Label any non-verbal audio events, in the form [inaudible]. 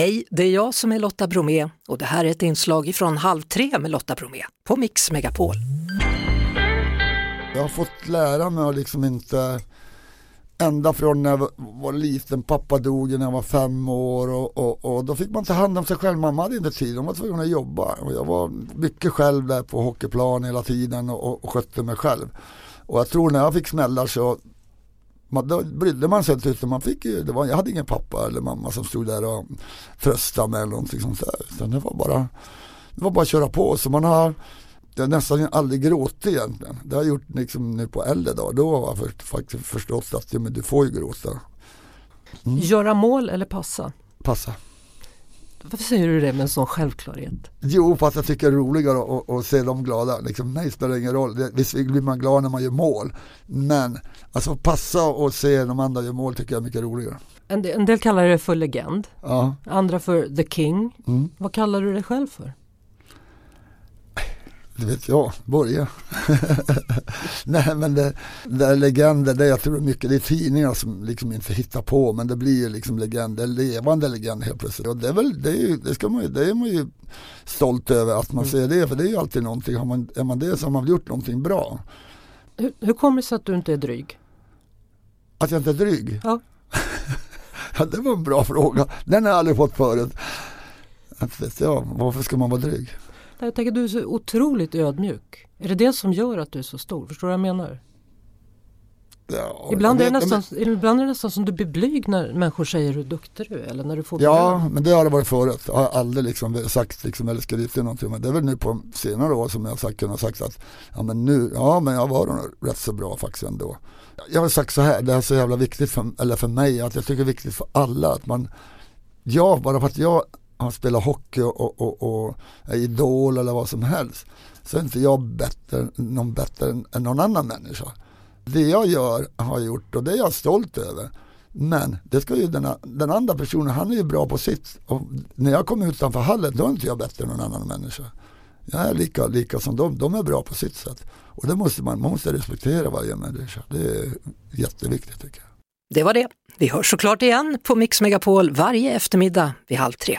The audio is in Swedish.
Hej, det är jag som är Lotta Bromé och det här är ett inslag från Halv tre med Lotta Bromé på Mix Megapol. Jag har fått lära mig att liksom inte ända från när jag var liten, pappa dog när jag var fem år och, och, och, då fick man ta hand om sig själv, mamma hade inte tid, hon var tvungen att jobba och jag var mycket själv där på hockeyplan hela tiden och, och, och skötte mig själv. Och jag tror när jag fick smällar så man, då brydde man sig inte man fick ju, det var, jag hade ingen pappa eller mamma som stod där och tröstade mig eller någonting sånt där. Utan det var bara, det var bara att köra på. Så man har jag har nästan aldrig gråtit egentligen. Det har jag gjort liksom nu på äldre dagar. Då har jag för, faktiskt förstått att ja, men du får ju gråta. Mm. Göra mål eller passa? Passa. Varför säger du det med en sån självklarhet? Jo, för att jag tycker det är roligare att, se dem glada. Liksom, mig spelar det ingen roll. Visst blir man glad när man gör mål. Men alltså passa och se de andra göra mål tycker jag är mycket roligare. En del, en del kallar det för legend. Ja. Andra för the king. Mm. Vad kallar du dig själv för? Det vet jag, Borge. [laughs] Nej men det, det är legender, det jag tror mycket, det är tidningar som liksom inte hittar på men det blir liksom legender, levande legender helt plötsligt. Och det är väl, det är, ju, det ska man ju, det är man ju stolt över att man mm. säger det, för det är ju alltid någonting, har man, är man det så har man gjort någonting bra. Hur, hur kommer det sig att du inte är dryg? Att jag inte är dryg? Ja. [laughs] ja det var en bra fråga, den har jag aldrig fått förut. Att vet jag, varför ska man vara dryg? Jag tänker du är så otroligt ödmjuk. Är det det som gör att du är så stor? Förstår du vad jag menar? Ja, ibland, är det nästan, men, ibland är det nästan som du blir blyg när människor säger hur duktig du är. Eller när du får ja, beröm. men det har det varit förut. Jag har aldrig liksom sagt liksom, eller skrivit någonting. Men det är väl nu på senare år som jag har sagt, kunnat sagt att ja men nu, ja men jag var nog rätt så bra faktiskt ändå. Jag har sagt så här, det är så jävla viktigt för, eller för mig att jag tycker det är viktigt för alla att man Ja, bara för att jag har spelat hockey och, och, och, är idol eller vad som helst så är inte jag bättre, någon bättre än, någon annan människa. Det jag gör har jag gjort och det är jag stolt över. Men det ska ju den, den andra personen, han är ju bra på sitt. Och när jag kommer utanför hallen då är inte jag bättre än någon annan människa. Jag är lika, lika som dem, de är bra på sitt sätt. Och det måste man, man måste respektera varje människa. Det är jätteviktigt tycker jag. Det var det. Vi hörs såklart igen på Mix Megapol varje eftermiddag vid halv tre.